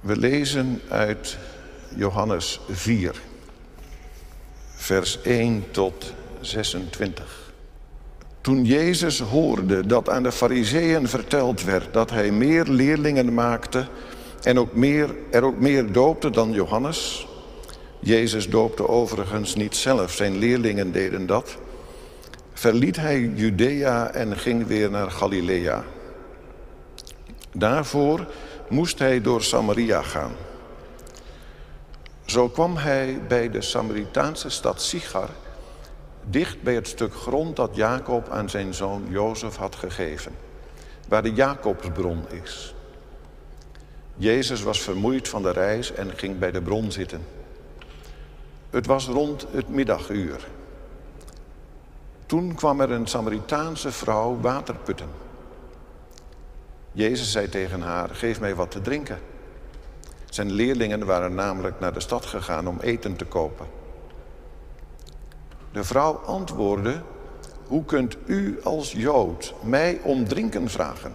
We lezen uit Johannes 4, vers 1 tot 26. Toen Jezus hoorde dat aan de Fariseeën verteld werd dat hij meer leerlingen maakte en ook meer, er ook meer doopte dan Johannes. Jezus doopte overigens niet zelf, zijn leerlingen deden dat. Verliet hij Judea en ging weer naar Galilea. Daarvoor moest hij door Samaria gaan. Zo kwam hij bij de Samaritaanse stad Sichar, dicht bij het stuk grond dat Jacob aan zijn zoon Jozef had gegeven, waar de Jacobsbron is. Jezus was vermoeid van de reis en ging bij de bron zitten. Het was rond het middaguur. Toen kwam er een Samaritaanse vrouw water putten. Jezus zei tegen haar, geef mij wat te drinken. Zijn leerlingen waren namelijk naar de stad gegaan om eten te kopen. De vrouw antwoordde, hoe kunt u als Jood mij om drinken vragen?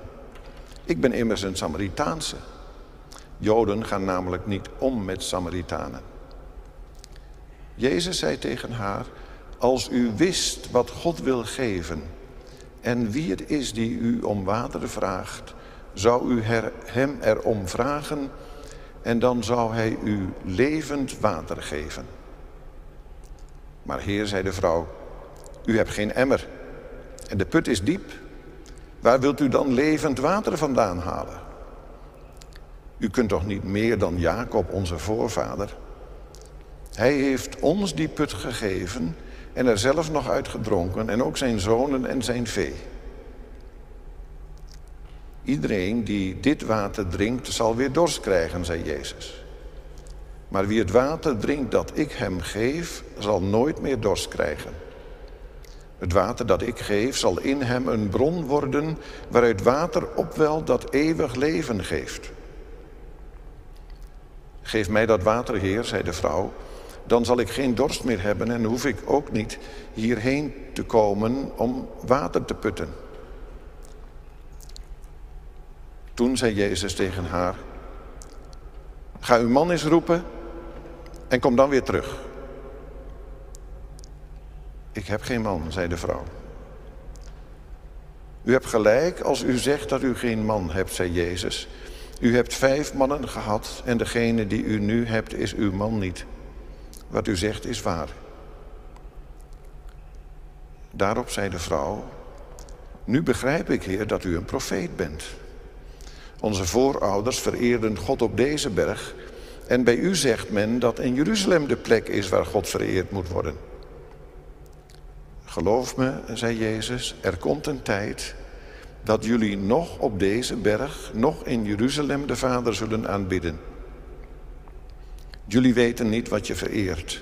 Ik ben immers een Samaritaanse. Joden gaan namelijk niet om met Samaritanen. Jezus zei tegen haar, als u wist wat God wil geven en wie het is die u om water vraagt, zou u hem erom vragen en dan zou hij u levend water geven. Maar heer, zei de vrouw, u hebt geen emmer en de put is diep. Waar wilt u dan levend water vandaan halen? U kunt toch niet meer dan Jacob, onze voorvader? Hij heeft ons die put gegeven en er zelf nog uit gedronken en ook zijn zonen en zijn vee. Iedereen die dit water drinkt, zal weer dorst krijgen, zei Jezus. Maar wie het water drinkt dat ik hem geef, zal nooit meer dorst krijgen. Het water dat ik geef zal in hem een bron worden waaruit water opwelt dat eeuwig leven geeft. Geef mij dat water, Heer, zei de vrouw, dan zal ik geen dorst meer hebben en hoef ik ook niet hierheen te komen om water te putten. Toen zei Jezus tegen haar, ga uw man eens roepen en kom dan weer terug. Ik heb geen man, zei de vrouw. U hebt gelijk als u zegt dat u geen man hebt, zei Jezus. U hebt vijf mannen gehad en degene die u nu hebt is uw man niet. Wat u zegt is waar. Daarop zei de vrouw, nu begrijp ik, Heer, dat u een profeet bent. Onze voorouders vereerden God op deze berg en bij u zegt men dat in Jeruzalem de plek is waar God vereerd moet worden. Geloof me, zei Jezus, er komt een tijd dat jullie nog op deze berg, nog in Jeruzalem de Vader zullen aanbidden. Jullie weten niet wat je vereert,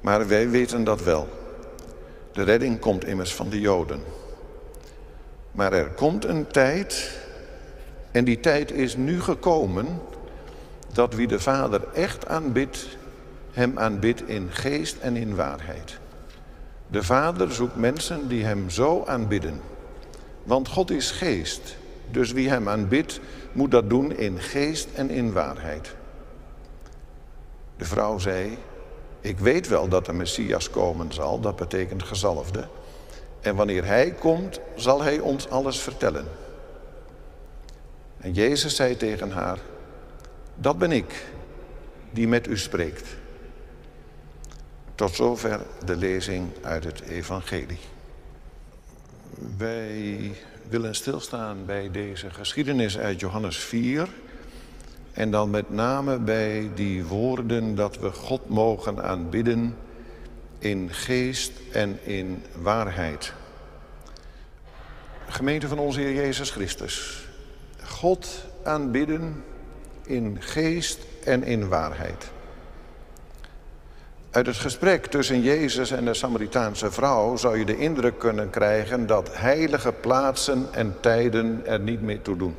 maar wij weten dat wel. De redding komt immers van de Joden. Maar er komt een tijd, en die tijd is nu gekomen, dat wie de Vader echt aanbidt, hem aanbidt in geest en in waarheid. De Vader zoekt mensen die hem zo aanbidden. Want God is geest, dus wie hem aanbidt, moet dat doen in geest en in waarheid. De vrouw zei, ik weet wel dat de Messias komen zal, dat betekent gezalfde. En wanneer hij komt, zal hij ons alles vertellen. En Jezus zei tegen haar, dat ben ik die met u spreekt. Tot zover de lezing uit het Evangelie. Wij willen stilstaan bij deze geschiedenis uit Johannes 4. En dan met name bij die woorden dat we God mogen aanbidden in geest en in waarheid. Gemeente van onze Heer Jezus Christus. God aanbidden in geest en in waarheid. Uit het gesprek tussen Jezus en de Samaritaanse vrouw zou je de indruk kunnen krijgen dat heilige plaatsen en tijden er niet meer toe doen.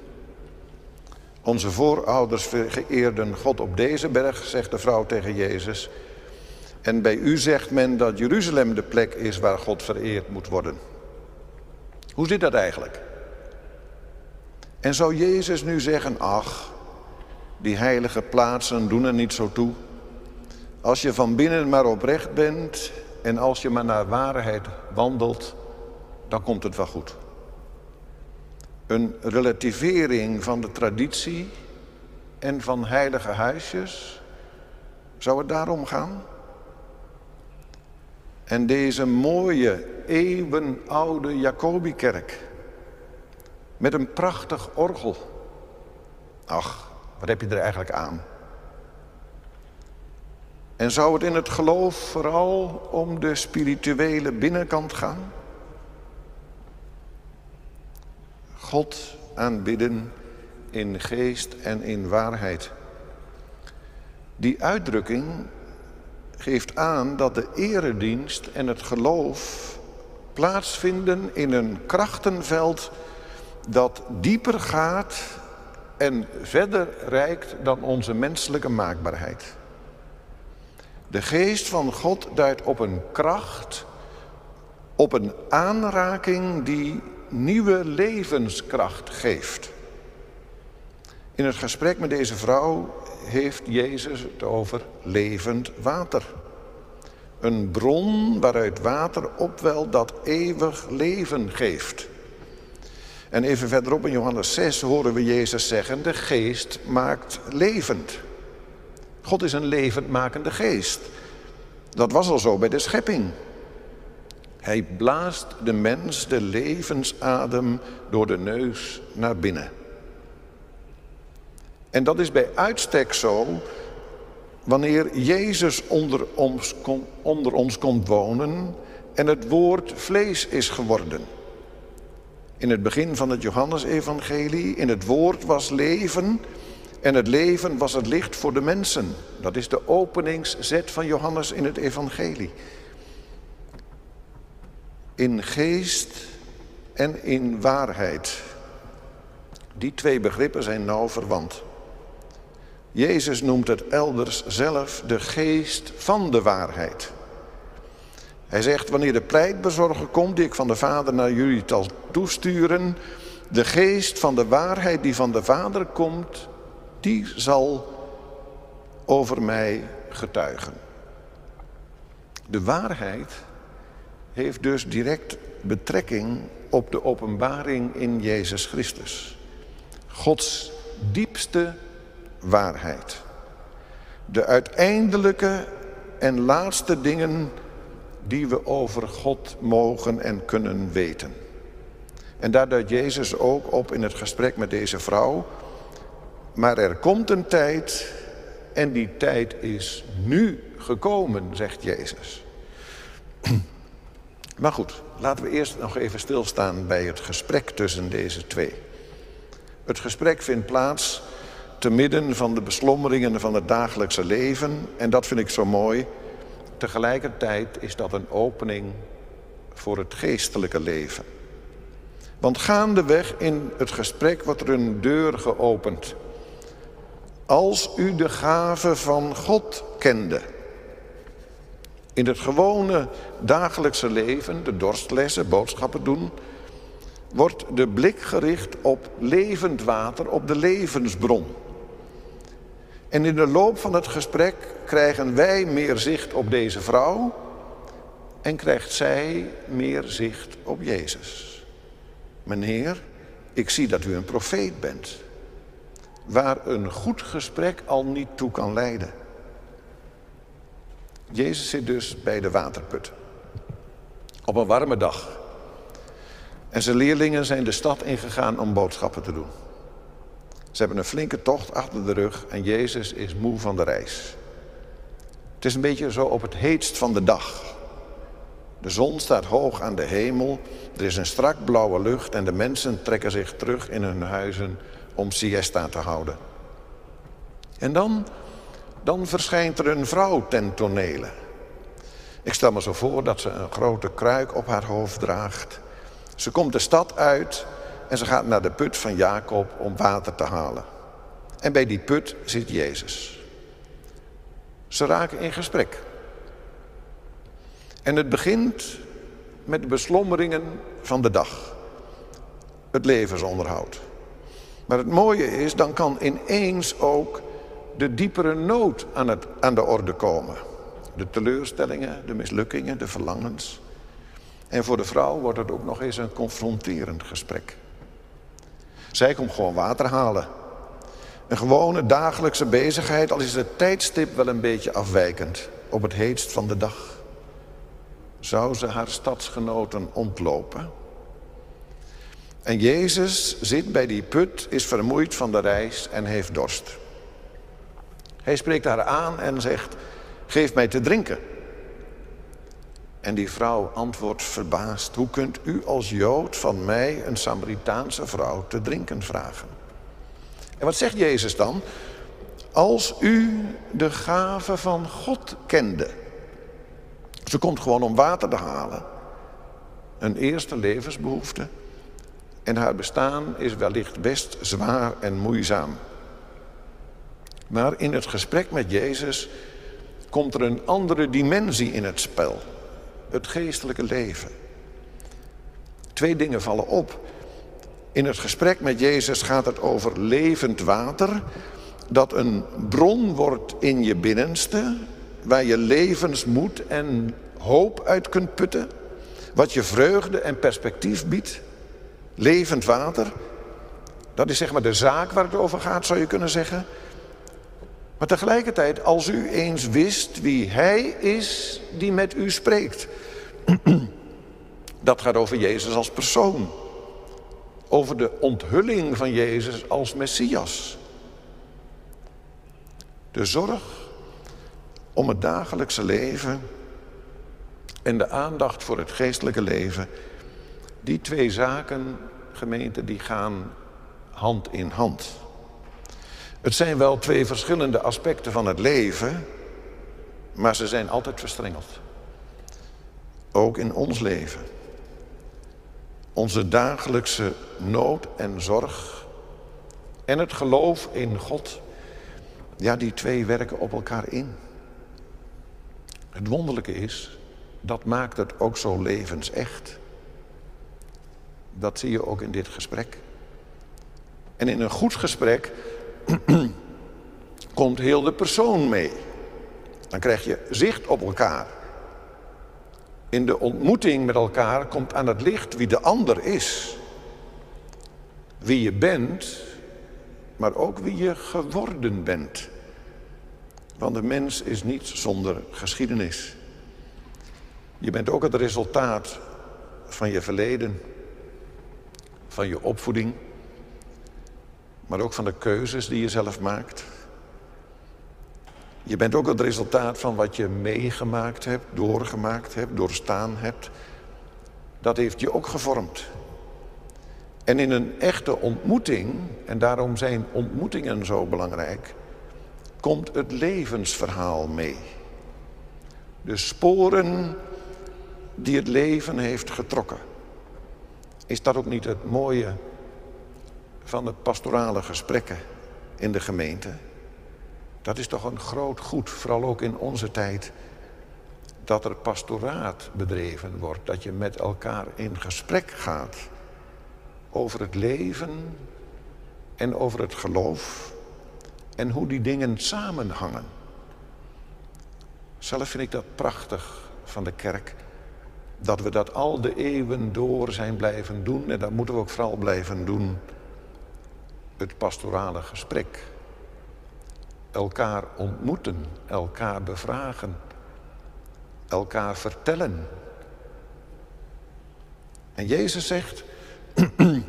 Onze voorouders vereerden God op deze berg, zegt de vrouw tegen Jezus. En bij u zegt men dat Jeruzalem de plek is waar God vereerd moet worden. Hoe zit dat eigenlijk? En zou Jezus nu zeggen, ach, Die heilige plaatsen doen er niet zo toe. Als je van binnen maar oprecht bent en als je maar naar waarheid wandelt, dan komt het wel goed. Een relativering van de traditie en van heilige huisjes, zou het daarom gaan? En deze mooie, eeuwenoude Jacobikerk met een prachtig orgel. Ach, wat heb je er eigenlijk aan? En zou het in het geloof vooral om de spirituele binnenkant gaan? God aanbidden in geest en in waarheid. Die uitdrukking geeft aan dat de eredienst en het geloof plaatsvinden in een krachtenveld dat dieper gaat en verder reikt dan onze menselijke maakbaarheid. De geest van God duidt op een kracht, op een aanraking die nieuwe levenskracht geeft. In het gesprek met deze vrouw heeft Jezus het over levend water. Een bron waaruit water opwelt dat eeuwig leven geeft. En even verderop in Johannes 6 horen we Jezus zeggen, de geest maakt levend. God is een levendmakende geest. Dat was al zo bij de schepping. Hij blaast de mens de levensadem door de neus naar binnen. En dat is bij uitstek zo wanneer Jezus onder ons, onder ons komt wonen en het woord vlees is geworden. In het begin van het Johannesevangelie, in het woord was leven en het leven was het licht voor de mensen. Dat is de openingszet van Johannes in het evangelie. In geest en in waarheid. Die twee begrippen zijn nauw verwant. Jezus noemt het elders zelf de geest van de waarheid. Hij zegt, wanneer de pleitbezorger komt die ik van de Vader naar jullie zal toesturen, de geest van de waarheid die van de Vader komt, die zal over mij getuigen. De waarheid heeft dus direct betrekking op de openbaring in Jezus Christus. Gods diepste waarheid. De uiteindelijke en laatste dingen die we over God mogen en kunnen weten. En daar duidt Jezus ook op in het gesprek met deze vrouw. Maar er komt een tijd en die tijd is nu gekomen, zegt Jezus. Maar goed, laten we eerst nog even stilstaan bij het gesprek tussen deze twee. Het gesprek vindt plaats te midden van de beslommeringen van het dagelijkse leven. En dat vind ik zo mooi. Tegelijkertijd is dat een opening voor het geestelijke leven. Want gaandeweg in het gesprek wordt er een deur geopend. Als u de gave van God kende. In het gewone dagelijkse leven, de dorstlessen, boodschappen doen, wordt de blik gericht op levend water, op de levensbron. En in de loop van het gesprek krijgen wij meer zicht op deze vrouw en krijgt zij meer zicht op Jezus. Meneer, ik zie dat u een profeet bent, waar een goed gesprek al niet toe kan leiden. Jezus zit dus bij de waterput. Op een warme dag. En zijn leerlingen zijn de stad ingegaan om boodschappen te doen. Ze hebben een flinke tocht achter de rug en Jezus is moe van de reis. Het is een beetje zo op het heetst van de dag. De zon staat hoog aan de hemel, er is een strak blauwe lucht en de mensen trekken zich terug in hun huizen om siesta te houden. En dan, dan verschijnt er een vrouw ten tonele. Ik stel me zo voor dat ze een grote kruik op haar hoofd draagt. Ze komt de stad uit en ze gaat naar de put van Jacob om water te halen. En bij die put zit Jezus. Ze raken in gesprek. En het begint met de beslommeringen van de dag. Het levensonderhoud. Maar het mooie is, dan kan ineens ook de diepere nood aan, het, aan de orde komen. De teleurstellingen, de mislukkingen, de verlangens. En voor de vrouw wordt het ook nog eens een confronterend gesprek. Zij komt gewoon water halen. Een gewone dagelijkse bezigheid, al is het tijdstip wel een beetje afwijkend op het heetst van de dag. Zou ze haar stadsgenoten ontlopen? En Jezus zit bij die put, is vermoeid van de reis en heeft dorst. Hij spreekt haar aan en zegt: Geef mij te drinken. En die vrouw antwoordt verbaasd: Hoe kunt u als Jood van mij, een Samaritaanse vrouw, te drinken vragen? En wat zegt Jezus dan? Als u de gave van God kende. Ze komt gewoon om water te halen. Een eerste levensbehoefte. En haar bestaan is wellicht best zwaar en moeizaam. Maar in het gesprek met Jezus komt er een andere dimensie in het spel. Het geestelijke leven. Twee dingen vallen op. In het gesprek met Jezus gaat het over levend water, dat een bron wordt in je binnenste, waar je levensmoed en hoop uit kunt putten, wat je vreugde en perspectief biedt. Levend water, dat is zeg maar de zaak waar het over gaat, zou je kunnen zeggen. Maar tegelijkertijd, als u eens wist wie Hij is die met u spreekt. Dat gaat over Jezus als persoon. Over de onthulling van Jezus als Messias. De zorg om het dagelijkse leven en de aandacht voor het geestelijke leven. Die twee zaken, gemeente, die gaan hand in hand. Het zijn wel twee verschillende aspecten van het leven, maar ze zijn altijd verstrengeld. Ook in ons leven. Onze dagelijkse nood en zorg en het geloof in God, ja, die twee werken op elkaar in. Het wonderlijke is, dat maakt het ook zo levensecht. Dat zie je ook in dit gesprek. En in een goed gesprek komt heel de persoon mee. Dan krijg je zicht op elkaar. In de ontmoeting met elkaar komt aan het licht wie de ander is. Wie je bent, maar ook wie je geworden bent. Want de mens is niet zonder geschiedenis. Je bent ook het resultaat van je verleden, van je opvoeding, maar ook van de keuzes die je zelf maakt. Je bent ook het resultaat van wat je meegemaakt hebt, doorgemaakt hebt, doorstaan hebt. Dat heeft je ook gevormd. En in een echte ontmoeting, en daarom zijn ontmoetingen zo belangrijk, komt het levensverhaal mee. De sporen die het leven heeft getrokken. Is dat ook niet het mooie van het pastorale gesprekken in de gemeente? Dat is toch een groot goed, vooral ook in onze tijd, dat er pastoraat bedreven wordt, dat je met elkaar in gesprek gaat over het leven en over het geloof en hoe die dingen samenhangen. Zelf vind ik dat prachtig van de kerk, dat we dat al de eeuwen door zijn blijven doen en dat moeten we ook vooral blijven doen. Het pastorale gesprek elkaar ontmoeten, elkaar bevragen, elkaar vertellen. En Jezus zegt,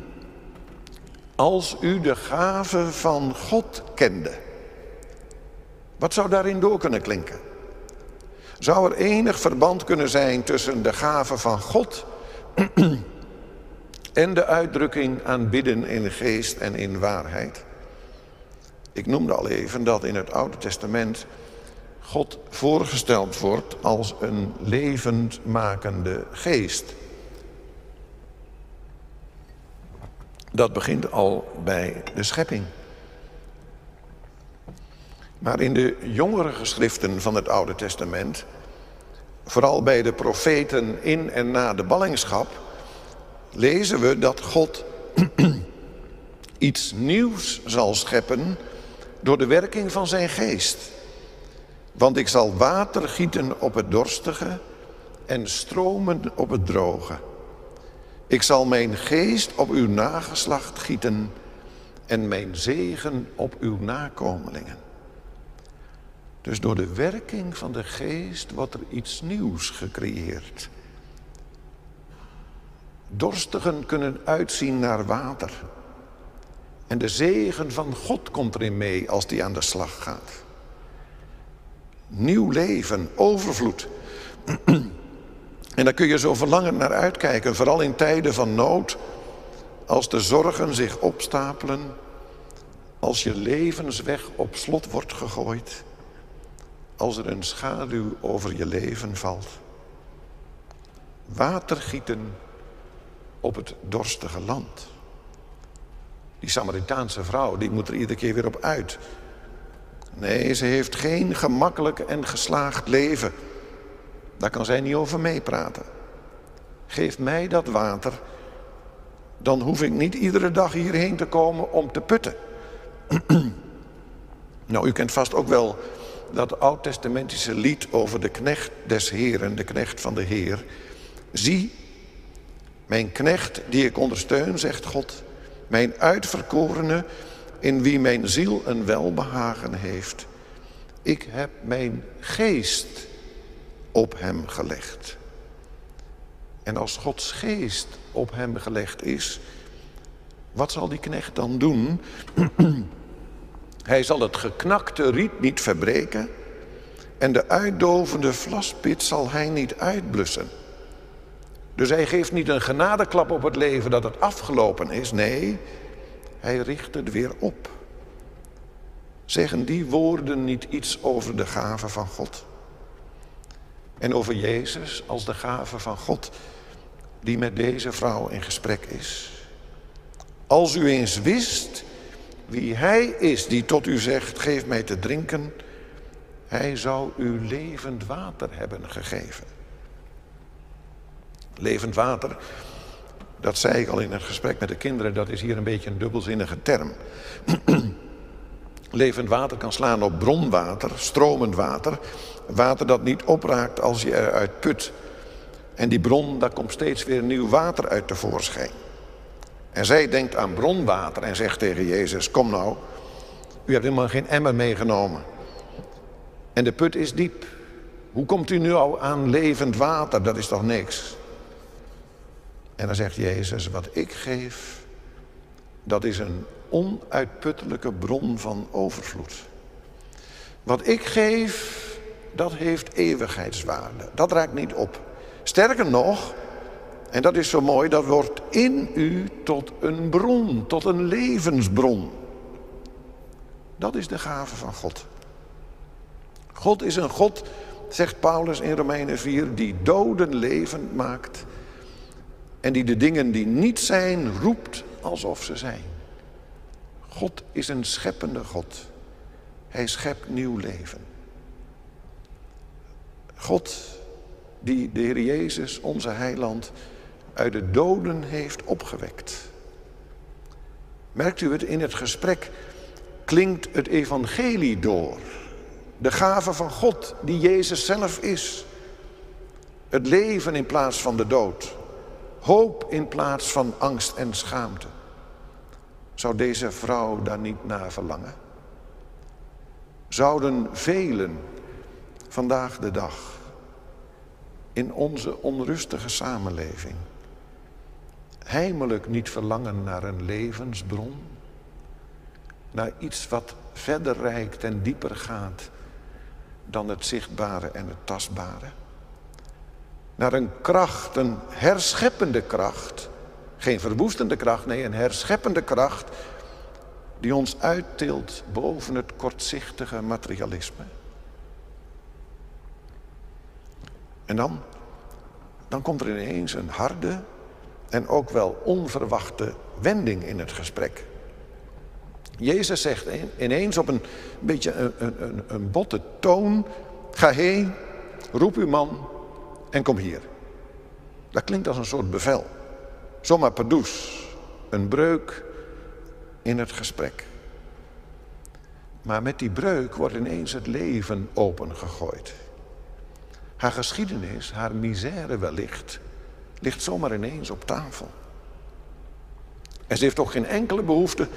als u de gave van God kende, wat zou daarin door kunnen klinken? Zou er enig verband kunnen zijn tussen de gave van God en de uitdrukking aanbidden in geest en in waarheid? Ik noemde al even dat in het Oude Testament God voorgesteld wordt als een levendmakende geest. Dat begint al bij de schepping. Maar in de jongere geschriften van het Oude Testament, vooral bij de profeten in en na de ballingschap, lezen we dat God iets nieuws zal scheppen door de werking van zijn geest. Want ik zal water gieten op het dorstige en stromen op het droge. Ik zal mijn geest op uw nageslacht gieten en mijn zegen op uw nakomelingen. Dus door de werking van de geest wordt er iets nieuws gecreëerd. Dorstigen kunnen uitzien naar water. En de zegen van God komt erin mee als die aan de slag gaat. Nieuw leven, overvloed. En daar kun je zo verlangend naar uitkijken, vooral in tijden van nood, als de zorgen zich opstapelen, als je levensweg op slot wordt gegooid, als er een schaduw over je leven valt. Water gieten op het dorstige land. Die Samaritaanse vrouw, die moet er iedere keer weer op uit. Nee, ze heeft geen gemakkelijk en geslaagd leven. Daar kan zij niet over meepraten. Geef mij dat water, dan hoef ik niet iedere dag hierheen te komen om te putten. nou, u kent vast ook wel dat oud-testamentische lied over de knecht des Heeren, de knecht van de Heer. Zie, mijn knecht die ik ondersteun, zegt God, mijn uitverkorene, in wie mijn ziel een welbehagen heeft. Ik heb mijn geest op hem gelegd. En als Gods geest op hem gelegd is, wat zal die knecht dan doen? Hij zal het geknakte riet niet verbreken en de uitdovende vlaspit zal hij niet uitblussen. Dus hij geeft niet een genadeklap op het leven dat het afgelopen is. Nee, hij richt het weer op. Zeggen die woorden niet iets over de gave van God? En over Jezus als de gave van God die met deze vrouw in gesprek is. Als u eens wist wie Hij is die tot u zegt, geef mij te drinken, Hij zou u levend water hebben gegeven. Levend water, dat zei ik al in het gesprek met de kinderen, dat is hier een beetje een dubbelzinnige term. levend water kan slaan op bronwater, stromend water, water dat niet opraakt als je eruit put. En die bron, daar komt steeds weer nieuw water uit tevoorschijn. En zij denkt aan bronwater en zegt tegen Jezus, kom nou, u hebt helemaal geen emmer meegenomen. En de put is diep. Hoe komt u nu al aan levend water? Dat is toch niks? En dan zegt Jezus, wat ik geef, dat is een onuitputtelijke bron van overvloed. Wat ik geef, dat heeft eeuwigheidswaarde. Dat raakt niet op. Sterker nog, en dat is zo mooi, dat wordt in u tot een bron, tot een levensbron. Dat is de gave van God. God is een God, zegt Paulus in Romeinen 4, die doden levend maakt en die de dingen die niet zijn roept alsof ze zijn. God is een scheppende God. Hij schept nieuw leven. God die de Heer Jezus, onze heiland, uit de doden heeft opgewekt. Merkt u het, in het gesprek klinkt het evangelie door. De gave van God die Jezus zelf is. Het leven in plaats van de dood. Hoop in plaats van angst en schaamte. Zou deze vrouw daar niet naar verlangen? Zouden velen vandaag de dag in onze onrustige samenleving heimelijk niet verlangen naar een levensbron, naar iets wat verder reikt en dieper gaat dan het zichtbare en het tastbare? Naar een kracht, een herscheppende kracht, geen verwoestende kracht, nee, een herscheppende kracht die ons uittilt boven het kortzichtige materialisme. En dan, dan komt er ineens een harde en ook wel onverwachte wending in het gesprek. Jezus zegt ineens op een beetje een, een, een botte toon: Ga heen, roep uw man en kom hier. Dat klinkt als een soort bevel. Zomaar pardoes, een breuk in het gesprek. Maar met die breuk wordt ineens het leven opengegooid. Haar geschiedenis, haar misère wellicht, ligt zomaar ineens op tafel. En ze heeft ook geen enkele behoefte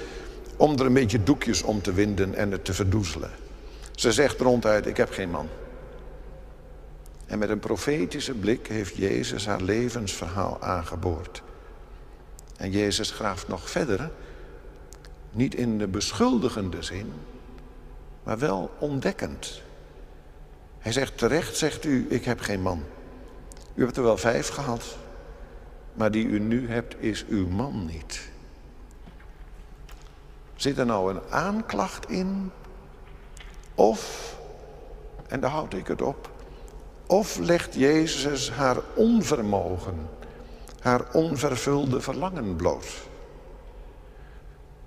om er een beetje doekjes om te winden en het te verdoezelen. Ze zegt ronduit, ik heb geen man. En met een profetische blik heeft Jezus haar levensverhaal aangeboord. En Jezus graaft nog verder, niet in de beschuldigende zin, maar wel ontdekkend. Hij zegt terecht, zegt u, ik heb geen man. U hebt er wel vijf gehad, maar die u nu hebt is uw man niet. Zit er nou een aanklacht in? Of, en daar houd ik het op, of legt Jezus haar onvermogen, haar onvervulde verlangen bloot?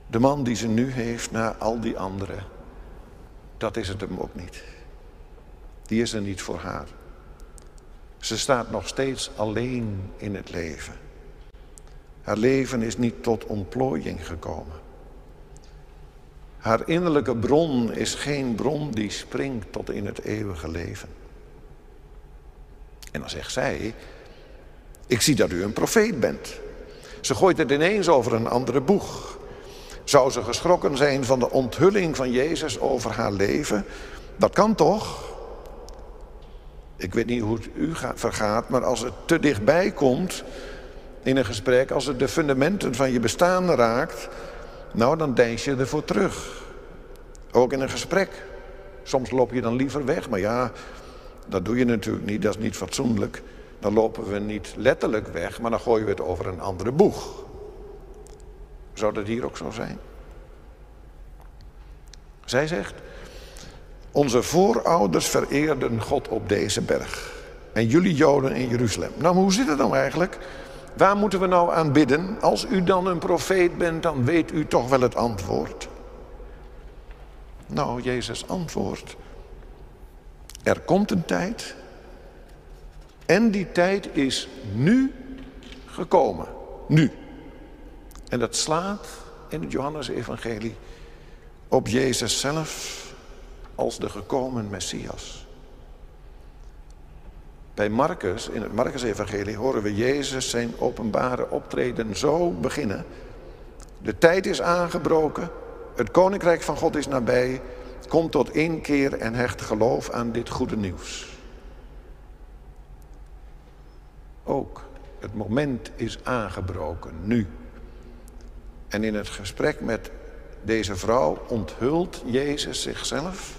De man die ze nu heeft na al die anderen, dat is het hem ook niet. Die is er niet voor haar. Ze staat nog steeds alleen in het leven. Haar leven is niet tot ontplooiing gekomen. Haar innerlijke bron is geen bron die springt tot in het eeuwige leven. En dan zegt zij, ik zie dat u een profeet bent. Ze gooit het ineens over een andere boeg. Zou ze geschrokken zijn van de onthulling van Jezus over haar leven? Dat kan toch? Ik weet niet hoe het u vergaat, maar als het te dichtbij komt in een gesprek, als het de fundamenten van je bestaan raakt, nou dan deins je ervoor terug. Ook in een gesprek. Soms loop je dan liever weg, maar ja, dat doe je natuurlijk niet, dat is niet fatsoenlijk. Dan lopen we niet letterlijk weg, maar dan gooien we het over een andere boeg. Zou dat hier ook zo zijn? Zij zegt, onze voorouders vereerden God op deze berg. En jullie Joden in Jeruzalem. Nou, hoe zit het dan eigenlijk? Waar moeten we nou aan bidden? Als u dan een profeet bent, dan weet u toch wel het antwoord. Nou, Jezus antwoordt. Er komt een tijd. En die tijd is nu gekomen. Nu. En dat slaat in het Johannesevangelie op Jezus zelf als de gekomen Messias. Bij Marcus, in het Marcus-evangelie, horen we Jezus zijn openbare optreden zo beginnen. De tijd is aangebroken, het koninkrijk van God is nabij, kom tot inkeer en hecht geloof aan dit goede nieuws. Ook het moment is aangebroken, nu. En in het gesprek met deze vrouw onthult Jezus zichzelf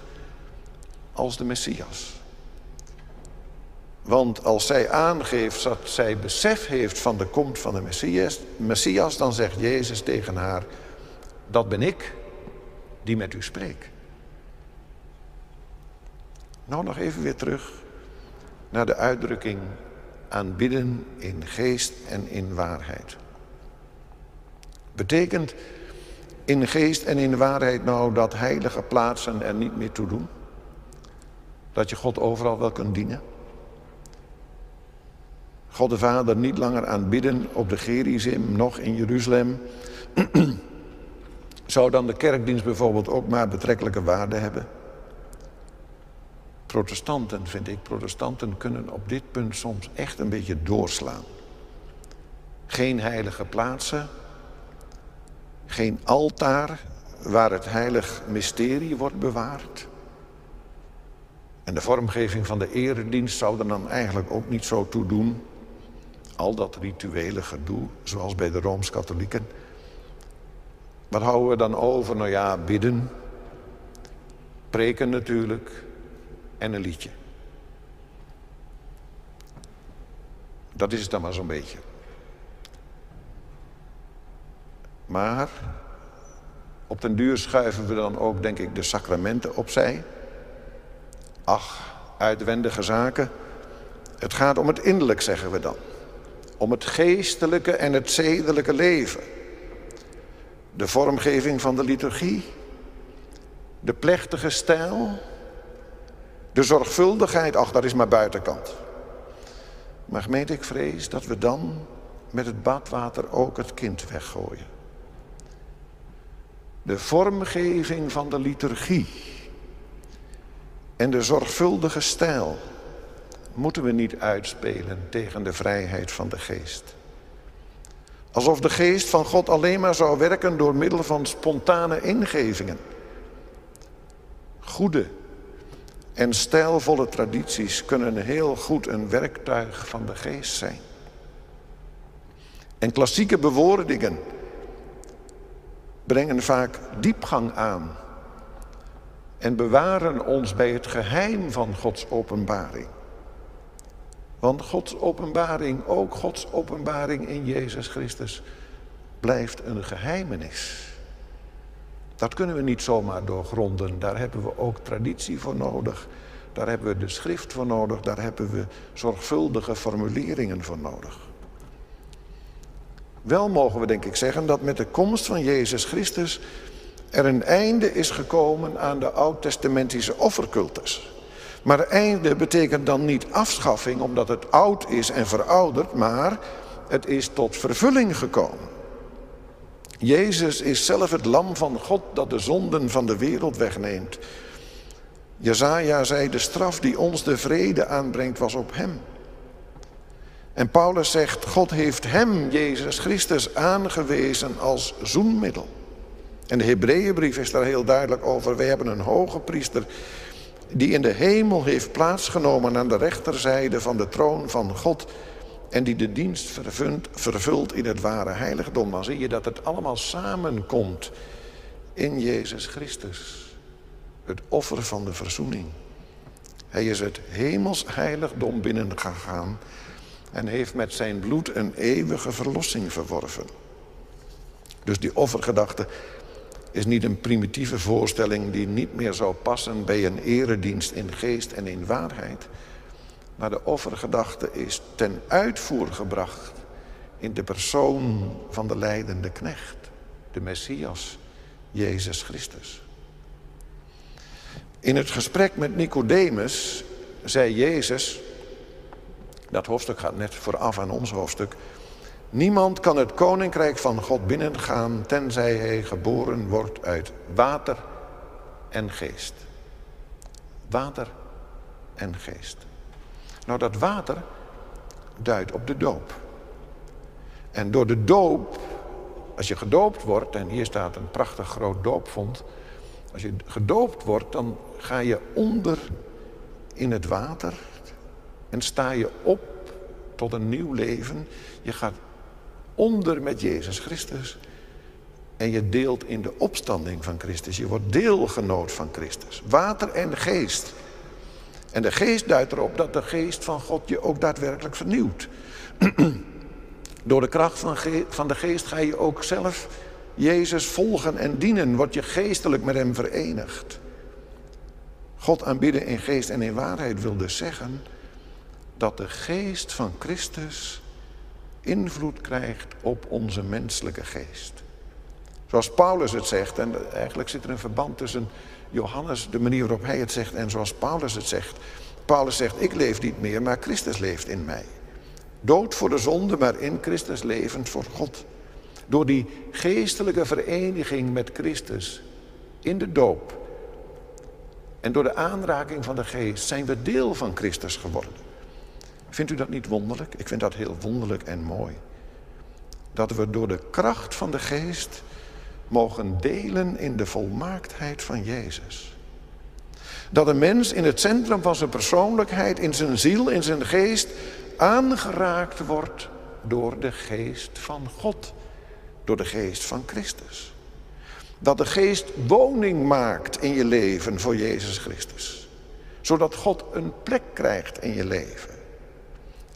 als de Messias. Want als zij aangeeft dat zij besef heeft van de komst van de Messias, Messias, dan zegt Jezus tegen haar, dat ben ik die met u spreekt. Nou nog even weer terug naar de uitdrukking aanbidden in geest en in waarheid. Betekent in geest en in waarheid nou dat heilige plaatsen er niet meer toe doen? Dat je God overal wel kunt dienen? God de Vader niet langer aanbidden op de Gerizim, nog in Jeruzalem. Zou dan de kerkdienst bijvoorbeeld ook maar betrekkelijke waarde hebben? Protestanten, vind ik, protestanten kunnen op dit punt soms echt een beetje doorslaan. Geen heilige plaatsen, geen altaar waar het heilig mysterie wordt bewaard. En de vormgeving van de eredienst zou er dan eigenlijk ook niet zo toe doen. Al dat rituele gedoe, zoals bij de Rooms-Katholieken. Wat houden we dan over? Nou ja, bidden, preken natuurlijk en een liedje. Dat is het dan maar zo'n beetje. Maar op den duur schuiven we dan ook, denk ik, de sacramenten opzij. Ach, uitwendige zaken. Het gaat om het innerlijk, zeggen we dan. Om het geestelijke en het zedelijke leven. De vormgeving van de liturgie. De plechtige stijl. De zorgvuldigheid, ach, dat is maar buitenkant. Maar gemeente, ik vrees dat we dan met het badwater ook het kind weggooien. de vormgeving van de liturgie en de zorgvuldige stijl moeten we niet uitspelen tegen de vrijheid van de geest. Alsof de geest van God alleen maar zou werken door middel van spontane ingevingen. Goede en stijlvolle tradities kunnen heel goed een werktuig van de geest zijn. En klassieke bewoordingen brengen vaak diepgang aan en bewaren ons bij het geheim van Gods openbaring. Want Gods openbaring, ook Gods openbaring in Jezus Christus, blijft een geheimenis. Dat kunnen we niet zomaar doorgronden. Daar hebben we ook traditie voor nodig. Daar hebben we de schrift voor nodig. Daar hebben we zorgvuldige formuleringen voor nodig. Wel mogen we denk ik zeggen dat met de komst van Jezus Christus er een einde is gekomen aan de oud-testamentische offercultus. Maar einde betekent dan niet afschaffing omdat het oud is en verouderd, maar het is tot vervulling gekomen. Jezus is zelf het lam van God dat de zonden van de wereld wegneemt. Jezaja zei, de straf die ons de vrede aanbrengt was op hem. En Paulus zegt, God heeft hem, Jezus Christus, aangewezen als zoenmiddel. En de Hebreeënbrief is daar heel duidelijk over. Wij hebben een hoge priester die in de hemel heeft plaatsgenomen aan de rechterzijde van de troon van God en die de dienst vervult, vervult in het ware heiligdom. Dan zie je dat het allemaal samenkomt in Jezus Christus. Het offer van de verzoening. Hij is het hemels heiligdom binnengegaan en heeft met zijn bloed een eeuwige verlossing verworven. Dus die offergedachte is niet een primitieve voorstelling die niet meer zou passen bij een eredienst in geest en in waarheid. Maar de offergedachte is ten uitvoer gebracht in de persoon van de leidende knecht, de Messias, Jezus Christus. In het gesprek met Nicodemus zei Jezus, dat hoofdstuk gaat net vooraf aan ons hoofdstuk, Niemand kan het koninkrijk van God binnengaan tenzij hij geboren wordt uit water en geest. Water en geest. Nou, dat water duidt op de doop. En door de doop, als je gedoopt wordt, en hier staat een prachtig groot doopvond. Als je gedoopt wordt, dan ga je onder in het water en sta je op tot een nieuw leven. Je gaat onder met Jezus Christus. En je deelt in de opstanding van Christus. Je wordt deelgenoot van Christus. Water en geest. En de geest duidt erop dat de geest van God je ook daadwerkelijk vernieuwt. Door de kracht van, de geest ga je ook zelf Jezus volgen en dienen. Word je geestelijk met hem verenigd. God aanbidden in geest en in waarheid wil dus zeggen dat de geest van Christus invloed krijgt op onze menselijke geest. Zoals Paulus het zegt, en eigenlijk zit er een verband tussen Johannes, de manier waarop hij het zegt, en zoals Paulus het zegt. Paulus zegt, ik leef niet meer, maar Christus leeft in mij. Dood voor de zonde, maar in Christus levend voor God. Door die geestelijke vereniging met Christus in de doop en door de aanraking van de geest zijn we deel van Christus geworden. Vindt u dat niet wonderlijk? Ik vind dat heel wonderlijk en mooi. Dat we door de kracht van de geest mogen delen in de volmaaktheid van Jezus. Dat een mens in het centrum van zijn persoonlijkheid, in zijn ziel, in zijn geest aangeraakt wordt door de geest van God, door de geest van Christus. Dat de geest woning maakt in je leven voor Jezus Christus, zodat God een plek krijgt in je leven.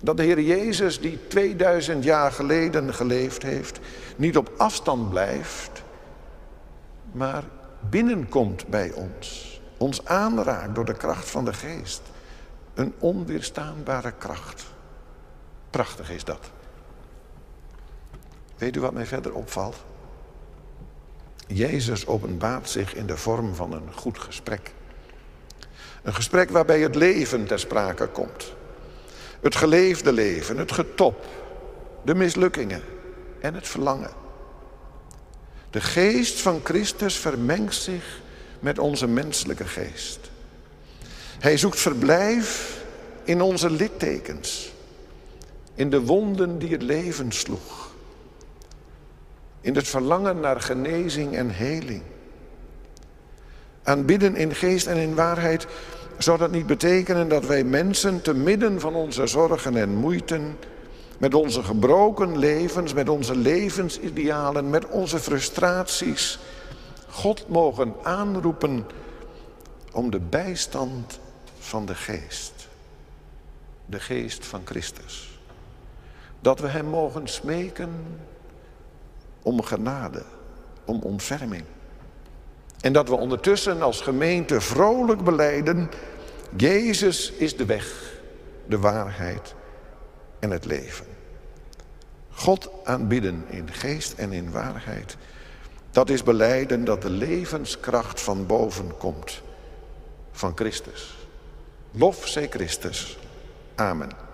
Dat de Heer Jezus, die 2000 jaar geleden geleefd heeft, niet op afstand blijft, maar binnenkomt bij ons. Ons aanraakt door de kracht van de geest. Een onweerstaanbare kracht. Prachtig is dat. Weet u wat mij verder opvalt? Jezus openbaart zich in de vorm van een goed gesprek. Een gesprek waarbij het leven ter sprake komt. Het geleefde leven, het getop, de mislukkingen en het verlangen. De geest van Christus vermengt zich met onze menselijke geest. Hij zoekt verblijf in onze littekens, in de wonden die het leven sloeg, in het verlangen naar genezing en heling. Aanbidden in geest en in waarheid zou dat niet betekenen dat wij mensen te midden van onze zorgen en moeiten, met onze gebroken levens, met onze levensidealen, met onze frustraties, God mogen aanroepen om de bijstand van de geest. De geest van Christus. Dat we Hem mogen smeken om genade, om ontferming. En dat we ondertussen als gemeente vrolijk beleiden, Jezus is de weg, de waarheid en het leven. God aanbidden in geest en in waarheid, dat is beleiden dat de levenskracht van boven komt, van Christus. Lof zij Christus. Amen.